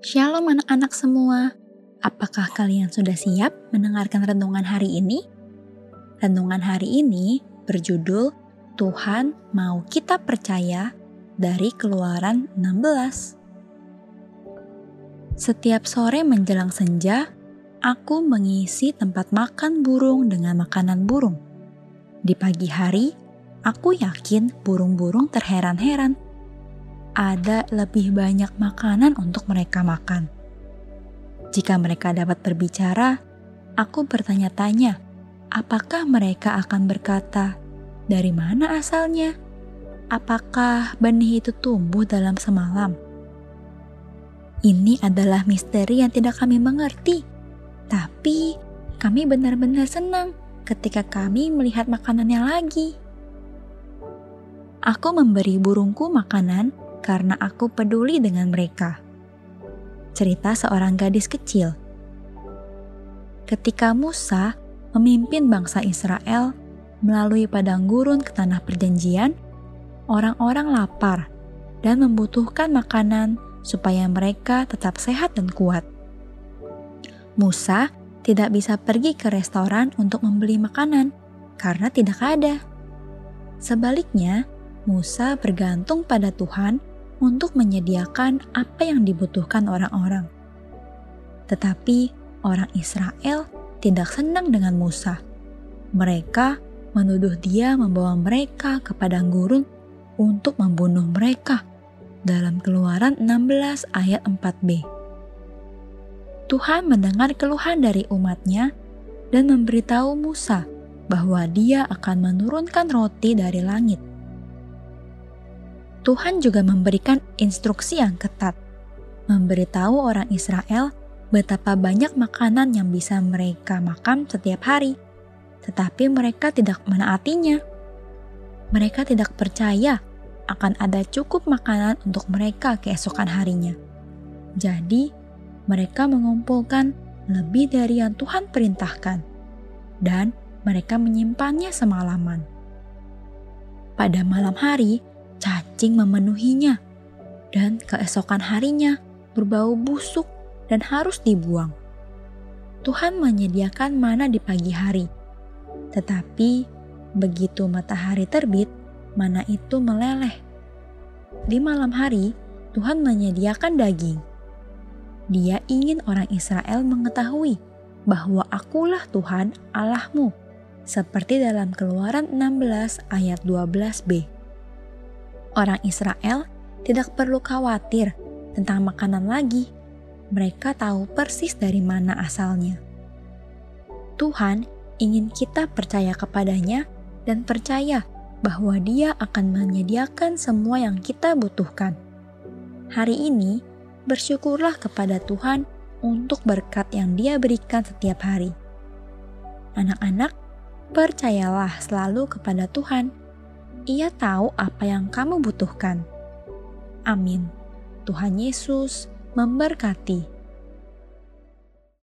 Shalom anak-anak semua. Apakah kalian sudah siap mendengarkan renungan hari ini? Renungan hari ini berjudul Tuhan mau kita percaya dari Keluaran 16. Setiap sore menjelang senja, aku mengisi tempat makan burung dengan makanan burung. Di pagi hari, aku yakin burung-burung terheran-heran ada lebih banyak makanan untuk mereka makan. Jika mereka dapat berbicara, aku bertanya-tanya, apakah mereka akan berkata, "Dari mana asalnya? Apakah benih itu tumbuh dalam semalam?" Ini adalah misteri yang tidak kami mengerti, tapi kami benar-benar senang ketika kami melihat makanannya lagi. Aku memberi burungku makanan karena aku peduli dengan mereka. Cerita seorang gadis kecil. Ketika Musa memimpin bangsa Israel melalui padang gurun ke tanah perjanjian, orang-orang lapar dan membutuhkan makanan supaya mereka tetap sehat dan kuat. Musa tidak bisa pergi ke restoran untuk membeli makanan karena tidak ada. Sebaliknya, Musa bergantung pada Tuhan untuk menyediakan apa yang dibutuhkan orang-orang. Tetapi orang Israel tidak senang dengan Musa. Mereka menuduh dia membawa mereka ke padang gurun untuk membunuh mereka dalam keluaran 16 ayat 4b. Tuhan mendengar keluhan dari umatnya dan memberitahu Musa bahwa dia akan menurunkan roti dari langit Tuhan juga memberikan instruksi yang ketat, memberitahu orang Israel betapa banyak makanan yang bisa mereka makan setiap hari, tetapi mereka tidak menaatinya. Mereka tidak percaya akan ada cukup makanan untuk mereka keesokan harinya. Jadi, mereka mengumpulkan lebih dari yang Tuhan perintahkan, dan mereka menyimpannya semalaman. Pada malam hari, cacing memenuhinya, dan keesokan harinya berbau busuk dan harus dibuang. Tuhan menyediakan mana di pagi hari, tetapi begitu matahari terbit, mana itu meleleh. Di malam hari, Tuhan menyediakan daging. Dia ingin orang Israel mengetahui bahwa akulah Tuhan Allahmu, seperti dalam keluaran 16 ayat 12b orang Israel tidak perlu khawatir tentang makanan lagi. Mereka tahu persis dari mana asalnya. Tuhan ingin kita percaya kepadanya dan percaya bahwa Dia akan menyediakan semua yang kita butuhkan. Hari ini, bersyukurlah kepada Tuhan untuk berkat yang Dia berikan setiap hari. Anak-anak, percayalah selalu kepada Tuhan ia tahu apa yang kamu butuhkan. Amin. Tuhan Yesus memberkati.